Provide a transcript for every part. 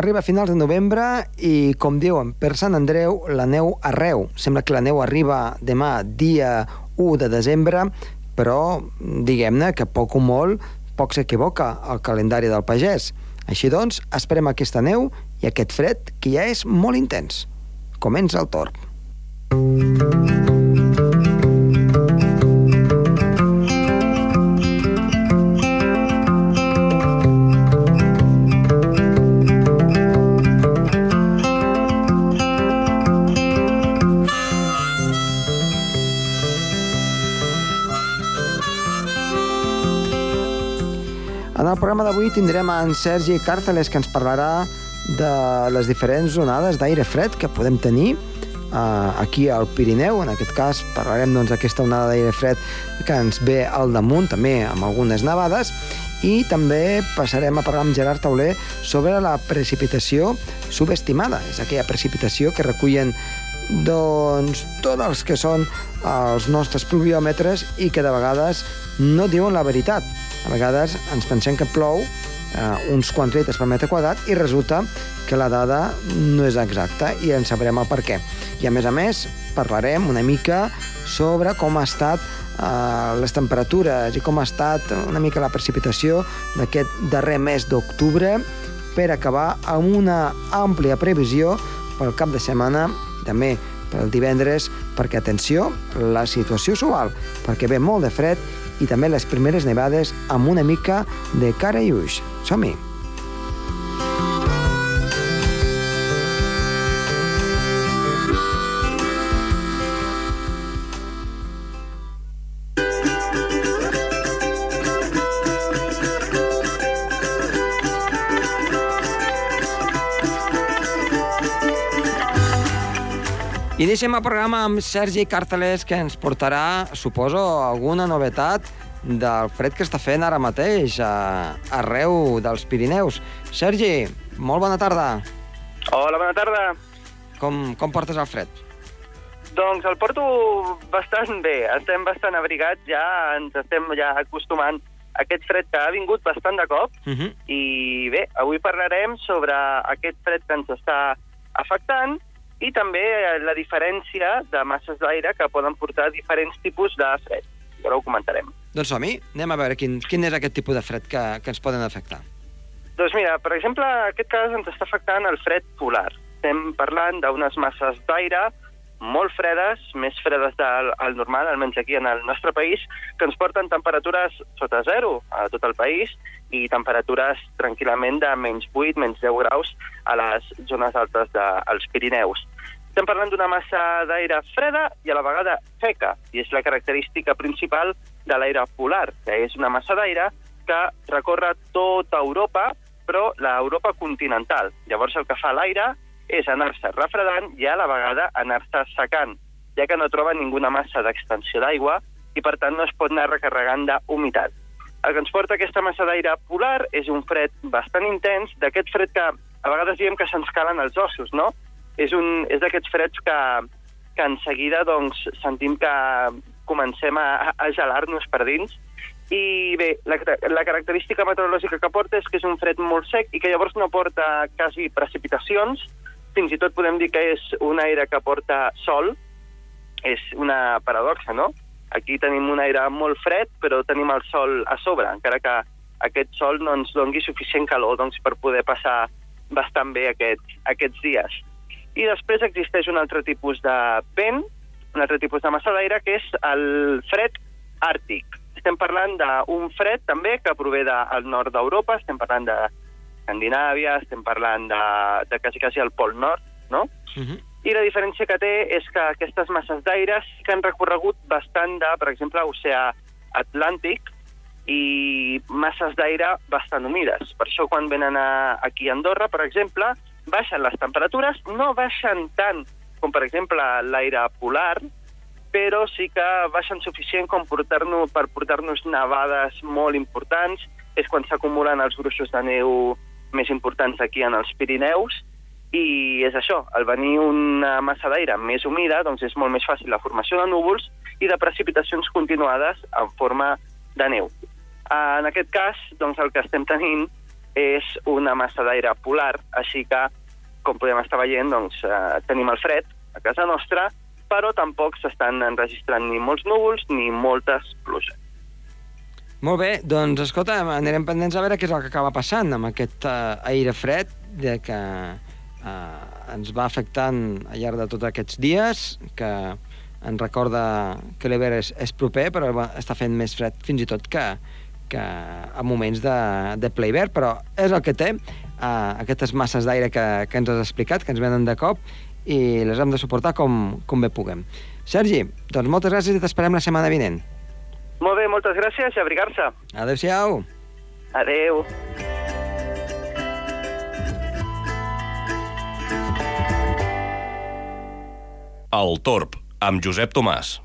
arriba a finals de novembre i, com diuen, per Sant Andreu, la neu arreu. Sembla que la neu arriba demà, dia 1 de desembre, però diguem-ne que poc o molt poc s'equivoca el calendari del pagès. Així doncs, esperem aquesta neu i aquest fred que ja és molt intens. Comença el torn. En el d'avui tindrem en Sergi Càrceles que ens parlarà de les diferents onades d'aire fred que podem tenir uh, aquí al Pirineu. En aquest cas parlarem doncs, d'aquesta doncs, onada d'aire fred que ens ve al damunt, també amb algunes nevades, i també passarem a parlar amb Gerard Tauler sobre la precipitació subestimada. És aquella precipitació que recullen doncs, tots els que són els nostres pluviòmetres i que de vegades no diuen la veritat. A vegades ens pensem que plou eh, uns quants litres per metre quadrat i resulta que la dada no és exacta i en sabrem el per què. I a més a més parlarem una mica sobre com ha estat eh, les temperatures i com ha estat una mica la precipitació d'aquest darrer mes d'octubre per acabar amb una àmplia previsió pel cap de setmana, també pel divendres, perquè, atenció, la situació sual, perquè ve molt de fred i també les primeres nevades amb una mica de cara i ulls. Som-hi! Iniciem el programa amb Sergi Cartelés, que ens portarà, suposo, alguna novetat del fred que està fent ara mateix a, arreu dels Pirineus. Sergi, molt bona tarda. Hola, bona tarda. Com, com portes el fred? Doncs el porto bastant bé. Estem bastant abrigats ja, ens estem ja acostumant a aquest fred que ha vingut bastant de cop. Uh -huh. I bé, avui parlarem sobre aquest fred que ens està afectant i també la diferència de masses d'aire que poden portar diferents tipus de fred. Ara ho comentarem. Doncs som-hi, anem a veure quin, quin és aquest tipus de fred que, que ens poden afectar. Doncs mira, per exemple, en aquest cas ens està afectant el fred polar. Estem parlant d'unes masses d'aire molt fredes, més fredes del al normal, almenys aquí en el nostre país, que ens porten temperatures sota zero a tot el país i temperatures tranquil·lament de menys 8, menys 10 graus a les zones altes dels Pirineus. Estem parlant d'una massa d'aire freda i a la vegada seca, i és la característica principal de l'aire polar, que és una massa d'aire que recorre tota Europa, però l'Europa continental. Llavors el que fa l'aire és anar-se refredant i a la vegada anar-se secant, ja que no troba ninguna massa d'extensió d'aigua i per tant no es pot anar recarregant d'humitat. El que ens porta aquesta massa d'aire polar és un fred bastant intens, d'aquest fred que a vegades diem que se'ns calen els ossos, no? És, un, és d'aquests freds que, que en seguida doncs, sentim que comencem a, a gelar-nos per dins. I bé, la, la característica meteorològica que porta és que és un fred molt sec i que llavors no porta quasi precipitacions, fins i tot podem dir que és un aire que porta sol, és una paradoxa, no? Aquí tenim un aire molt fred, però tenim el sol a sobre, encara que aquest sol no ens dongui suficient calor doncs, per poder passar bastant bé aquest, aquests dies. I després existeix un altre tipus de vent, un altre tipus de massa d'aire, que és el fred àrtic. Estem parlant d'un fred també que prové del nord d'Europa, estem parlant de Escandinàvia, estem parlant de, de quasi, quasi el Pol Nord, no? Uh -huh. I la diferència que té és que aquestes masses d'aire sí que han recorregut bastant de, per exemple, oceà Atlàntic i masses d'aire bastant humides. Per això quan venen a, aquí a Andorra, per exemple, baixen les temperatures, no baixen tant com, per exemple, l'aire polar, però sí que baixen suficient com portar-nos per portar-nos nevades molt importants, és quan s'acumulen els gruixos de neu més importants aquí en els Pirineus, i és això, al venir una massa d'aire més humida, doncs és molt més fàcil la formació de núvols i de precipitacions continuades en forma de neu. En aquest cas, doncs el que estem tenint és una massa d'aire polar, així que, com podem estar veient, doncs, eh, tenim el fred a casa nostra, però tampoc s'estan enregistrant ni molts núvols ni moltes pluges. Molt bé, doncs escolta, anirem pendents a veure què és el que acaba passant amb aquest uh, aire fred de que uh, ens va afectant al llarg de tots aquests dies, que ens recorda que l'hivern és, és proper, però està fent més fred fins i tot que, que a moments de, de ple hivern, però és el que té, uh, aquestes masses d'aire que, que ens has explicat, que ens venen de cop, i les hem de suportar com, com bé puguem. Sergi, doncs moltes gràcies i t'esperem la setmana vinent. Molt bé, moltes gràcies i abrigar-se. Adéu-siau. Adéu. El Torb, amb Josep Tomàs.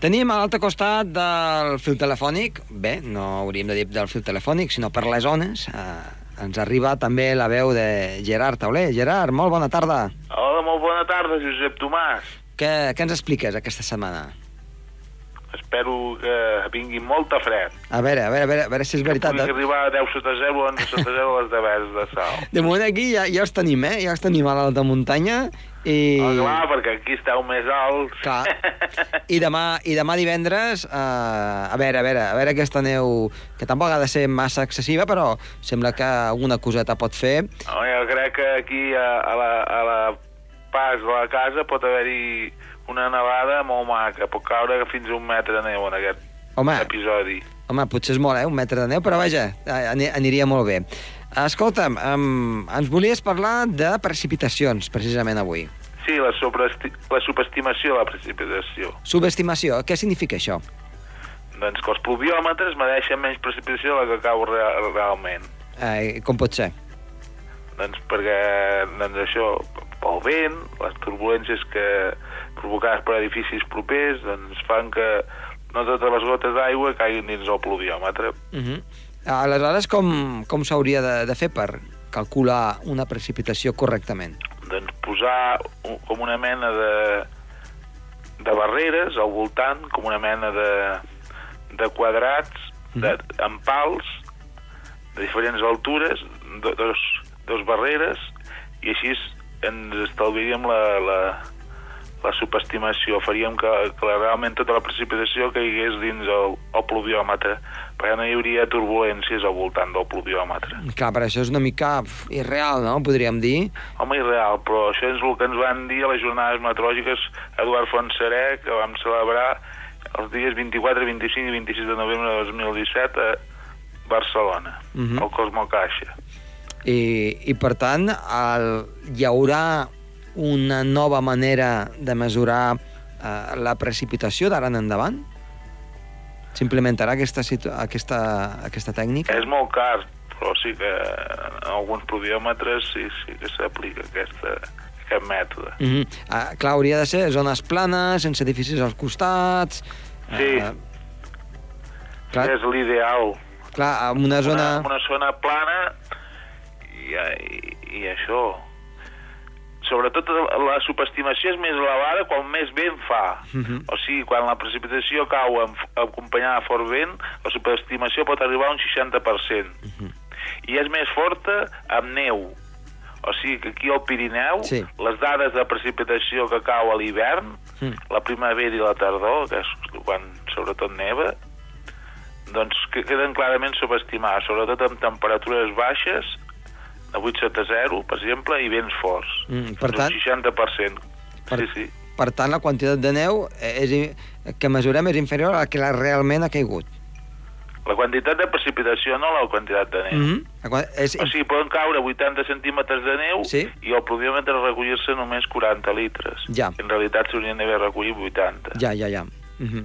Tenim a l'altre costat del fil telefònic, bé, no hauríem de dir del fil telefònic, sinó per les zones, eh, ens arriba també la veu de Gerard Tauler. Gerard, molt bona tarda. Hola, molt bona tarda, Josep Tomàs. Què, què ens expliques aquesta setmana? Espero que vingui molta fred. A veure, a veure, a veure, a veure si és veritat. Pugui arribar a 10 sota 0 o 11 sota 0 a les devers de sal. De moment aquí ja, ja els tenim, eh? Ja els tenim a l'alta muntanya i... Oh, clar, perquè aquí esteu més alts. Clar. I demà, i demà divendres, eh, a veure, a veure, a veure aquesta neu, que tampoc ha de ser massa excessiva, però sembla que alguna coseta pot fer. No, jo crec que aquí a, a, la, a la pas de la casa pot haver-hi una nevada molt maca. Pot caure fins a un metre de neu en aquest Home. episodi. Home, potser és molt, eh? Un metre de neu, però vaja, ani- aniria molt bé. Escolta'm, um, ens volies parlar de precipitacions, precisament avui. Sí, la, sobreesti- la subestimació de la precipitació. Subestimació, què significa això? Doncs que els pluviòmetres mereixen menys precipitació de la que cau real, realment. Eh, com pot ser? Doncs perquè doncs això, pel vent, les turbulències que provocades per edificis propers, doncs fan que no totes les gotes d'aigua caiguin dins el pluviòmetre. Uh -huh. Aleshores, com, com s'hauria de, de fer per calcular una precipitació correctament? Doncs posar com una mena de, de barreres al voltant, com una mena de, de quadrats, de, amb pals, de diferents altures, do, dos, dos barreres, i així ens estalviaríem la, la, la subestimació, faríem que, que realment tota la precipitació caigués dins el, el pluviòmetre, perquè no hi hauria turbulències al voltant del pluviòmetre. Clar, per això és una mica irreal, no?, podríem dir. Home, irreal, però això és el que ens van dir a les jornades meteorològiques Eduard Fontserè, que vam celebrar els dies 24, 25 i 26 de novembre de 2017 a Barcelona, Mhm. al Cosmo Caixa. I, i per tant, el, hi haurà una nova manera de mesurar eh, la precipitació d'ara en endavant? S'implementarà aquesta, aquesta, aquesta tècnica? És molt car, però sí que en alguns pluviòmetres sí, sí que s'aplica aquesta, aquest mètode. Mm -hmm. ah, clar, hauria de ser zones planes, sense edificis als costats... Sí. Eh, clar, És l'ideal. clar, en una zona... Una, una zona plana i, i, i això. Sobretot la subestimació és més elevada quan més vent fa. Mhm. O sigui, quan la precipitació cau amb, acompanyada de fort vent, la subestimació pot arribar a un 60%. Mhm. I és més forta amb neu. O sigui que aquí al Pirineu, Sí. les dades de precipitació que cau a l'hivern, Mm. la primavera i la tardor, que és quan sobretot neva, doncs que queden clarament subestimades, sobretot amb temperatures baixes, de 8 sota 0, per exemple, i vents forts. Mm, per tant- Un 60%. Per- Sí, sí. Per tant, la quantitat de neu és, i- que mesurem és inferior a la que la realment ha caigut. La quantitat de precipitació, no la quantitat de neu. Mm -hmm. és, O sigui, poden caure 80 centímetres de neu Sí. i al pluviòmetre recollir-se només 40 litres. Ja. En realitat s'haurien d'haver recollit 80. Ja, ja, ja. Mm -hmm.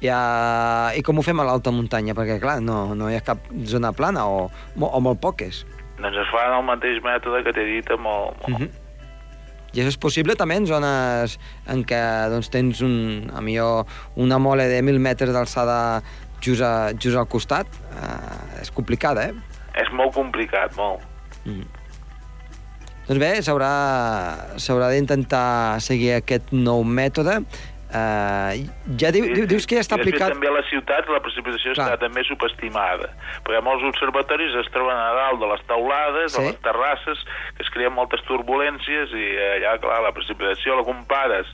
ja. I com ho fem a l'alta muntanya? Perquè, clar, no, no hi ha cap zona plana o, o molt poques. Doncs es fan el mateix mètode que t'he dit amb el... Mm -hmm. I això és possible també en zones en què doncs, tens un, a millor una mole de 1.000 metres d'alçada just, a, just al costat. Uh, és complicada, eh? És molt complicat, molt. Doncs bé, s'haurà d'intentar seguir aquest nou mètode. Uh, ja diu, diu, dius que ja està aplicat... també a les ciutats la precipitació Clar. està també subestimada, perquè molts observatoris es troben a dalt de les taulades, Sí. de les terrasses, que es creen moltes turbulències i allà, clar, la precipitació la compares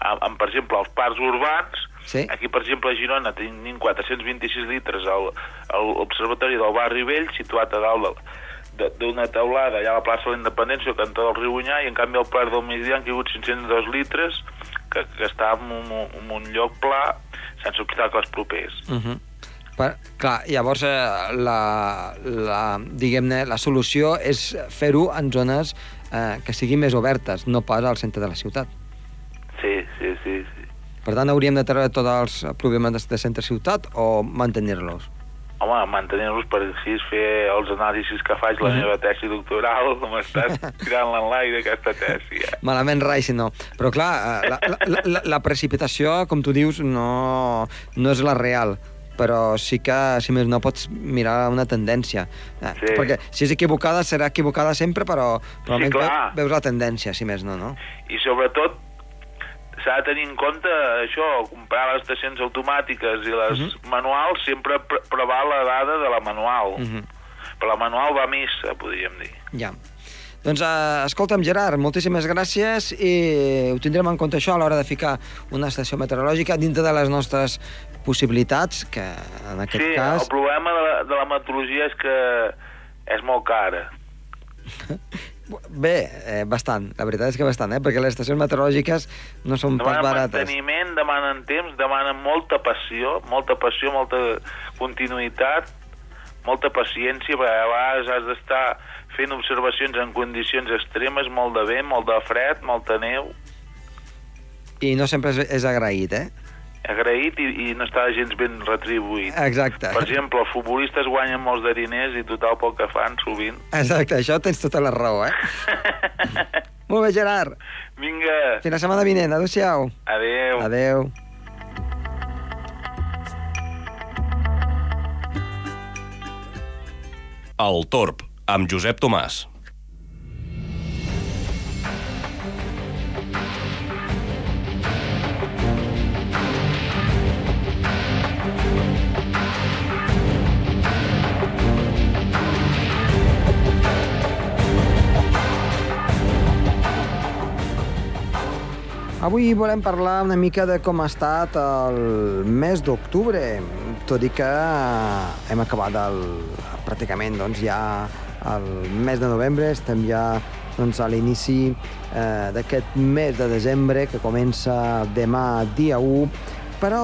amb, amb per exemple, els parcs urbans, Sí. Aquí, per exemple, a Girona tenim 426 litres al, a l'observatori del barri vell, situat a dalt de- d'una taulada allà a la plaça de la Independència, al cantó del riu Unyà, i en canvi al Parc del Migdia han caigut 502 litres, que, que està en un, en un lloc pla, sense obstacles propers. Uh -huh. per, clar, llavors eh, la, la, diguem-ne, la solució és fer-ho en zones eh, que siguin més obertes, no pas al centre de la ciutat. Sí, sí, sí. sí. Per tant, hauríem de treure tots els problemes de, de centre-ciutat o mantenir-los? Home, mantenir-los per així fer els anàlisis que faig la Mhm. meva tesi doctoral, m'estàs tirant-la en l'aire, aquesta tesi. Eh? Malament rai, si no. Però clar, eh, la, la, la, la precipitació, com tu dius, no, no és la real però sí que, si més no, pots mirar una tendència. Eh, Sí. Perquè si és equivocada, serà equivocada sempre, però, però Sí, clar. veus la tendència, si més no, no? I sobretot s'ha de tenir en compte això, comprar les estacions automàtiques i les Mhm. manuals sempre pre preval la dada de la manual. Uh -huh. Però la manual va a missa, podríem dir. Ja. Doncs, eh, escolta'm, Gerard, moltíssimes gràcies i ho tindrem en compte això a l'hora de ficar una estació meteorològica dintre de les nostres possibilitats, que en aquest sí, cas... el problema de la, de la meteorologia és que és molt cara. Bé, eh, bastant, la veritat és que bastant, eh? perquè les estacions meteorològiques no són pas Demanen barates. manteniment, demanen temps, demanen molta passió, molta passió, molta continuïtat, molta paciència, perquè a vegades has d'estar fent observacions en condicions extremes, molt de vent, molt de fred, molta neu, I no sempre és, és agraït, eh? Agraït i, i no està gens ben retribuït. Exacte. Per exemple, els futbolistes guanyen molts de diners i total poc que fan, sovint. Exacte, això tens tota la raó, eh? Molt bé, Gerard. Vinga, Fins la setmana vinent. Adéu-siau. adeu. Adéu. El Torb, amb Josep Tomàs. Avui volem parlar una mica de com ha estat el mes d'octubre, tot i que hem acabat el, pràcticament doncs, ja el mes de novembre, estem ja doncs, a l'inici eh, d'aquest mes de desembre que comença demà dia 1, però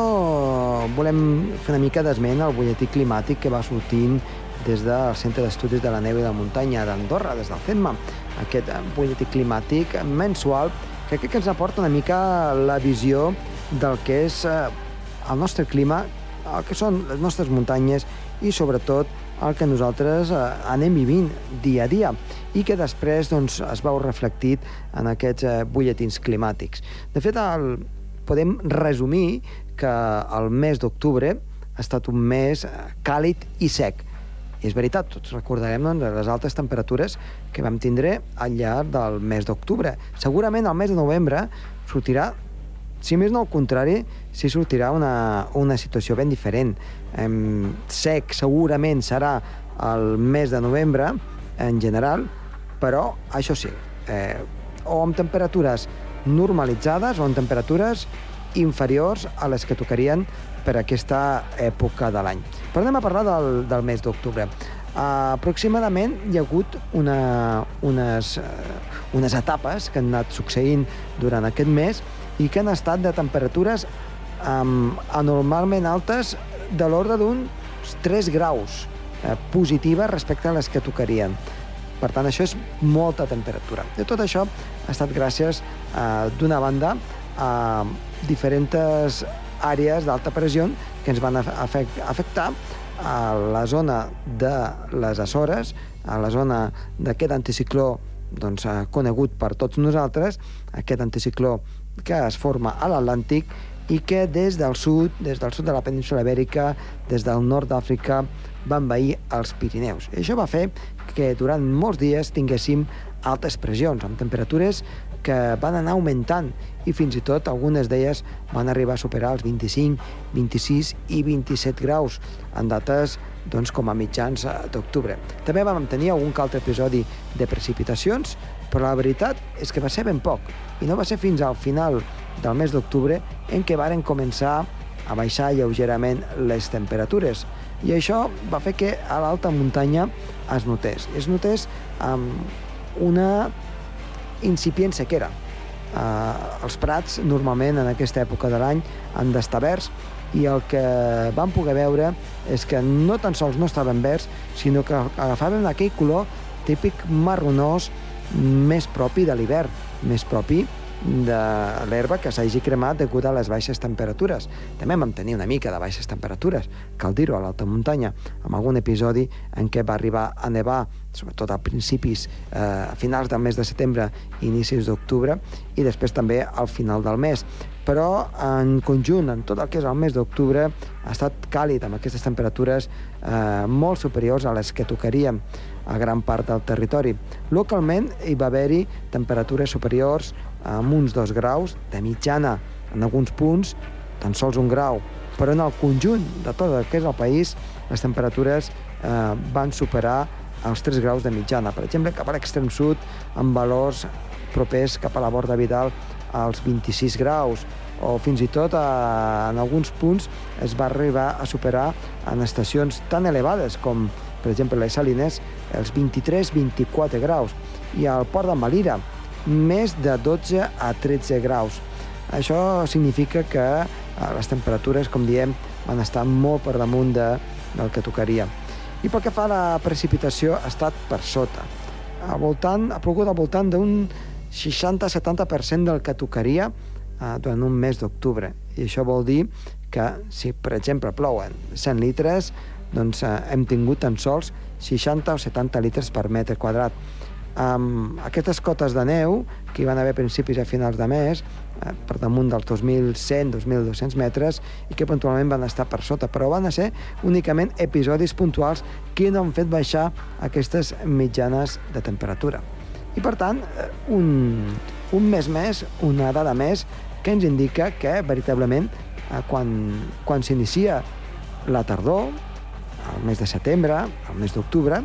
volem fer una mica d'esment al butlletí climàtic que va sortint des del Centre d'Estudis de la Neu i la Muntanya d'Andorra, des del CENMA, aquest eh, butlletí climàtic mensual que crec que ens aporta una mica la visió del que és eh, el nostre clima, el que són les nostres muntanyes i sobretot el que nosaltres eh, anem vivint dia a dia i que després doncs, es veu reflectit en aquests eh, butlletins climàtics. De fet, el, podem resumir que el mes d'octubre ha estat un mes càlid i sec. I és veritat, tots recordarem doncs, les altes temperatures que vam tindre al llarg del mes d'octubre. Segurament el mes de novembre sortirà, si més no al contrari, si sortirà una, una situació ben diferent. Em, sec segurament serà el mes de novembre, en general, però això sí, eh, o amb temperatures normalitzades o amb temperatures inferiors a les que tocarien per aquesta època de l'any. Però anem a parlar del, del mes d'octubre. Uh, aproximadament hi ha hagut una, unes, uh, unes etapes que han anat succeint durant aquest mes i que han estat de temperatures um, anormalment altes de l'ordre d'uns 3 graus uh, positives respecte a les que tocarien. Per tant, això és molta temperatura. I tot això ha estat gràcies, uh, d'una banda, a diferents àrees d'alta pressió que ens van afect afectar a la zona de les Açores, a la zona d'aquest anticicló doncs, eh, conegut per tots nosaltres, aquest anticicló que es forma a l'Atlàntic i que des del sud, des del sud de la península Ibèrica, des del nord d'Àfrica, va envair els Pirineus. I això va fer que durant molts dies tinguéssim altes pressions, amb temperatures que van anar augmentant i fins i tot algunes d'elles van arribar a superar els 25, 26 i 27 graus en dates doncs, com a mitjans eh, d'octubre. També vam tenir algun altre episodi de precipitacions, però la veritat és que va ser ben poc i no va ser fins al final del mes d'octubre en què varen començar a baixar lleugerament les temperatures. I això va fer que a l'alta muntanya es notés. Es notés amb una incipient sequera. Uh, els prats, normalment, en aquesta època de l'any, han d'estar verds, i el que vam poder veure és que no tan sols no estaven verds, sinó que agafaven aquell color típic marronós més propi de l'hivern, més propi de l'herba que s'hagi cremat degut a les baixes temperatures. També vam tenir una mica de baixes temperatures, cal dir-ho, a l'alta muntanya, amb algun episodi en què va arribar a nevar, sobretot a principis, eh, a finals del mes de setembre i inicis d'octubre, i després també al final del mes. Però en conjunt, en tot el que és el mes d'octubre, ha estat càlid, amb aquestes temperatures eh, molt superiors a les que tocaríem a gran part del territori. Localment hi va haver-hi temperatures superiors amb uns dos graus, de mitjana en alguns punts, tan sols un grau, però en el conjunt de tot el que és el país les temperatures eh, van superar els 3 graus de mitjana. Per exemple, cap a l'extrem sud, amb valors propers cap a la borda Vidal als 26 graus, o fins i tot a, en alguns punts es va arribar a superar en estacions tan elevades com, per exemple, les Salines, els 23-24 graus. I al port de Malira, més de 12 a 13 graus. Això significa que eh, les temperatures, com diem, van estar molt per damunt de, del que tocaria. I pel que fa a la precipitació, ha estat per sota. Al voltant, ha plogut al voltant d'un 60-70% del que tocaria eh, durant un mes d'octubre. I això vol dir que si, per exemple, plouen 100 litres, doncs eh, hem tingut tan sols 60 o 70 litres per metre quadrat amb aquestes cotes de neu que hi van haver a principis i a finals de mes, eh, per damunt dels 2.100-2.200 metres, i que puntualment van estar per sota, però van ser únicament episodis puntuals que no han fet baixar aquestes mitjanes de temperatura. I, per tant, eh, un, un mes més, una dada més, que ens indica que, veritablement, eh, quan, quan s'inicia la tardor, el mes de setembre, el mes d'octubre,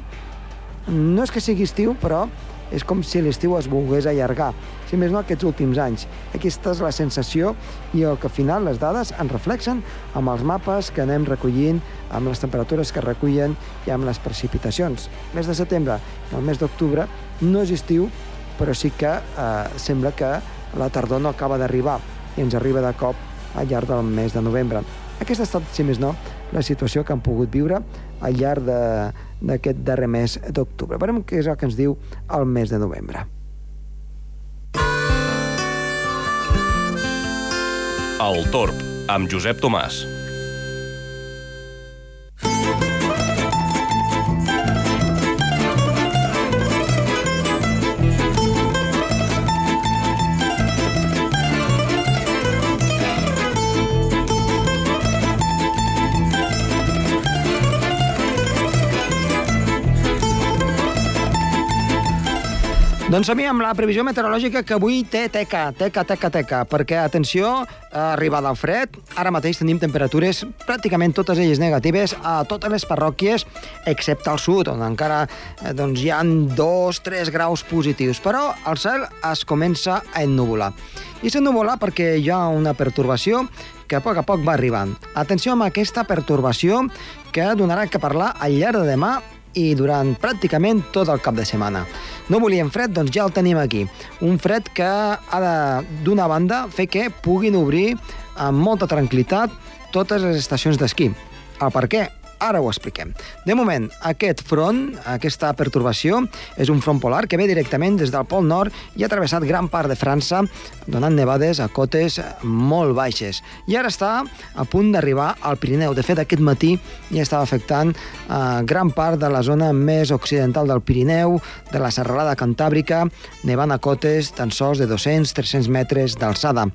no és que sigui estiu, però és com si l'estiu es volgués allargar, si més no aquests últims anys. Aquesta és la sensació i el que al final les dades en reflexen amb els mapes que anem recollint, amb les temperatures que recullen i amb les precipitacions. El mes de setembre i el mes d'octubre no és estiu, però sí que eh, sembla que la tardor no acaba d'arribar i ens arriba de cop al llarg del mes de novembre. Aquesta ha estat, si més no, la situació que han pogut viure al llarg d'aquest darrer mes d'octubre. Veurem què és el que ens diu el mes de novembre. El Torb, amb Josep Tomàs. Doncs mi amb la previsió meteorològica que avui té teca, teca, teca, teca, perquè, atenció, arribada al fred, ara mateix tenim temperatures pràcticament totes elles negatives a totes les parròquies, excepte al sud, on encara eh, doncs, hi han 2-3 graus positius, però el cel es comença a ennuvolar. I s'ennuvola perquè hi ha una pertorbació que a poc a poc va arribant. Atenció amb aquesta pertorbació que donarà que parlar al llarg de demà i durant pràcticament tot el cap de setmana. No volíem fred? Doncs ja el tenim aquí. Un fred que ha de, d'una banda, fer que puguin obrir amb molta tranquil·litat totes les estacions d'esquí. El per què? Ara ho expliquem. De moment, aquest front, aquesta pertorbació, és un front polar que ve directament des del Pol Nord i ha travessat gran part de França, donant nevades a cotes molt baixes. I ara està a punt d'arribar al Pirineu. De fet, aquest matí ja estava afectant eh, gran part de la zona més occidental del Pirineu, de la serralada cantàbrica, nevant a cotes tan sols de 200-300 metres d'alçada.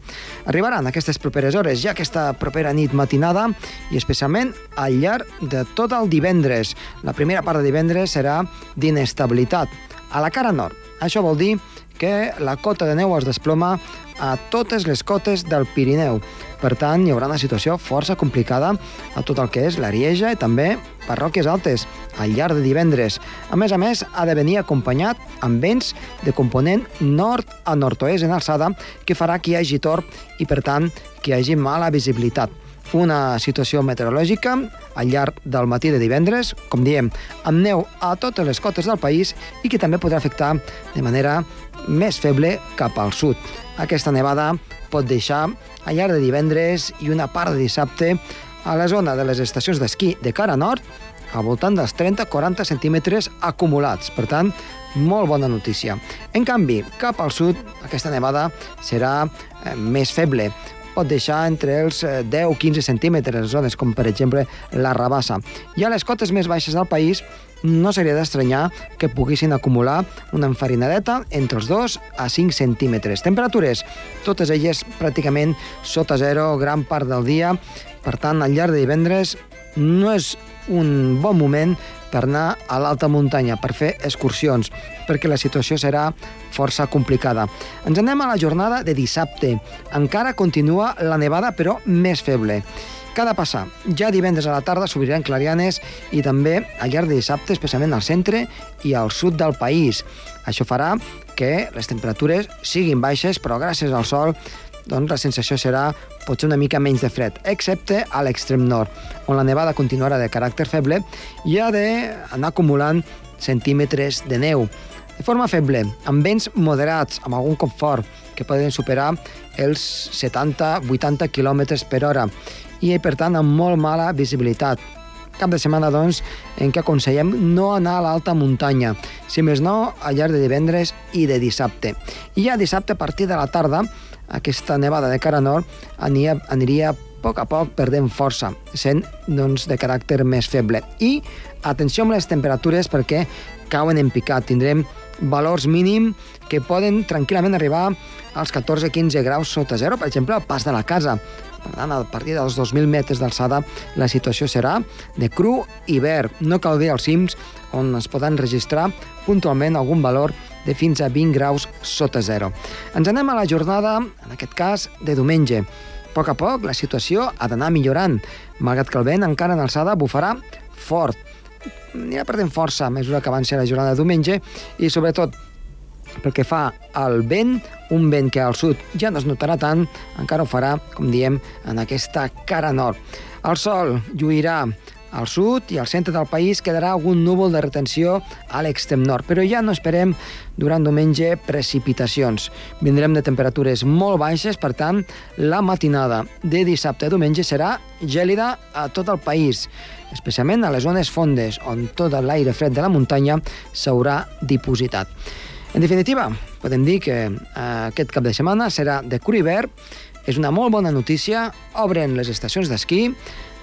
Arribaran aquestes properes hores, ja aquesta propera nit matinada, i especialment al llarg de tot el divendres. La primera part de divendres serà d'inestabilitat. A la cara nord, Això vol dir que la cota de neu es desploma a totes les cotes del Pirineu. Per tant, hi haurà una situació força complicada a tot el que és l'Arieja i també parròquies altes al llarg de divendres. A més a més, ha de venir acompanyat amb vents de component nord a nord-oest en alçada que farà que hi hagi torb i, per tant, que hi hagi mala visibilitat. Una situació meteorològica al llarg del matí de divendres, com diem, amb neu a totes les cotes del país i que també podrà afectar de manera més feble cap al sud. Aquesta nevada pot deixar al llarg de divendres i una part de dissabte a la zona de les estacions d'esquí de cara nord al voltant dels 30-40 centímetres acumulats. Per tant, molt bona notícia. En canvi, cap al sud, aquesta nevada serà eh, més feble pot deixar entre els 10-15 centímetres en zones com, per exemple, la Rabassa. I a les cotes més baixes del país no seria d'estranyar que poguessin acumular una enfarinadeta entre els 2 a 5 centímetres. Temperatures, totes elles pràcticament sota zero gran part del dia. Per tant, al llarg de divendres no és un bon moment per anar a l'alta muntanya, per fer excursions, perquè la situació serà força complicada. Ens anem a la jornada de dissabte. Encara continua la nevada, però més feble. Cada passar. Ja divendres a la tarda s'obriran clarianes i també al llarg de dissabte, especialment al centre i al sud del país. Això farà que les temperatures siguin baixes, però gràcies al sol doncs la sensació serà potser una mica menys de fred, excepte a l'extrem nord, on la nevada continuarà de caràcter feble i ha d'anar acumulant centímetres de neu. De forma feble, amb vents moderats, amb algun confort, que poden superar els 70-80 km per hora i, per tant, amb molt mala visibilitat. Cap de setmana, doncs, en què aconsellem no anar a l'alta muntanya, si més no, al llarg de divendres i de dissabte. I ja dissabte, a partir de la tarda, aquesta nevada de cara nord aniria, aniria a poc a poc perdent força, sent doncs, de caràcter més feble. I atenció amb les temperatures perquè cauen en picat. Tindrem valors mínim que poden tranquil·lament arribar als 14-15 graus sota zero, per exemple, al pas de la casa. Per tant, a partir dels 2.000 metres d'alçada, la situació serà de cru i verd. No cal dir als cims on es poden registrar puntualment algun valor de fins a 20 graus sota zero. Ens anem a la jornada, en aquest cas, de diumenge. A poc a poc, la situació ha d'anar millorant, malgrat que el vent encara en alçada bufarà fort. Anirà perdent força a mesura que avanci la jornada de diumenge i, sobretot, pel que fa al vent, un vent que al sud ja no es notarà tant, encara ho farà, com diem, en aquesta cara nord. El sol lluirà al sud i al centre del país quedarà algun núvol de retenció a l'extrem nord, però ja no esperem durant diumenge precipitacions. Vindrem de temperatures molt baixes, per tant, la matinada de dissabte a diumenge serà gèlida a tot el país, especialment a les zones fondes, on tot l'aire fred de la muntanya s'haurà dipositat. En definitiva, podem dir que eh, aquest cap de setmana serà de curi verd, és una molt bona notícia, obren les estacions d'esquí,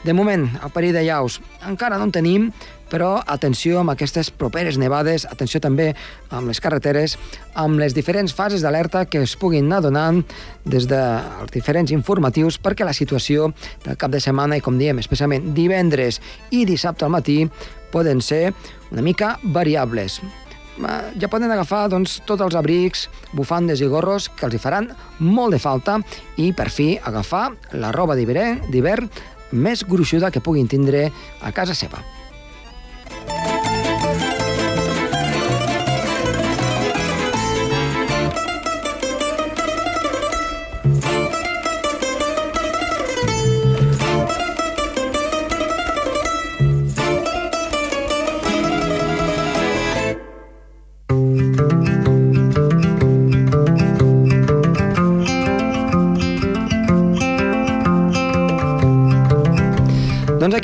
de moment, el perill de llaus. Encara no en tenim, però atenció amb aquestes properes nevades, atenció també amb les carreteres, amb les diferents fases d'alerta que es puguin anar donant des dels diferents informatius perquè la situació del cap de setmana i, com diem, especialment divendres i dissabte al matí, poden ser una mica variables. Ja poden agafar doncs, tots els abrics, bufandes i gorros que els hi faran molt de falta i, per fi, agafar la roba d'hivern més gruixuda que puguin tindre a casa seva.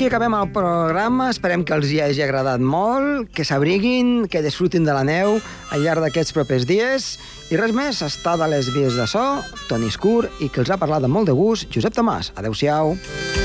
Aquí acabem el programa. Esperem que els hi hagi agradat molt, que s'abriguin, que disfrutin de la neu al llarg d'aquests propers dies. I res més, està de les vies de so, Toni Escur, i que els ha parlat amb molt de gust, Josep Tomàs. Adéu-siau. Adéu-siau.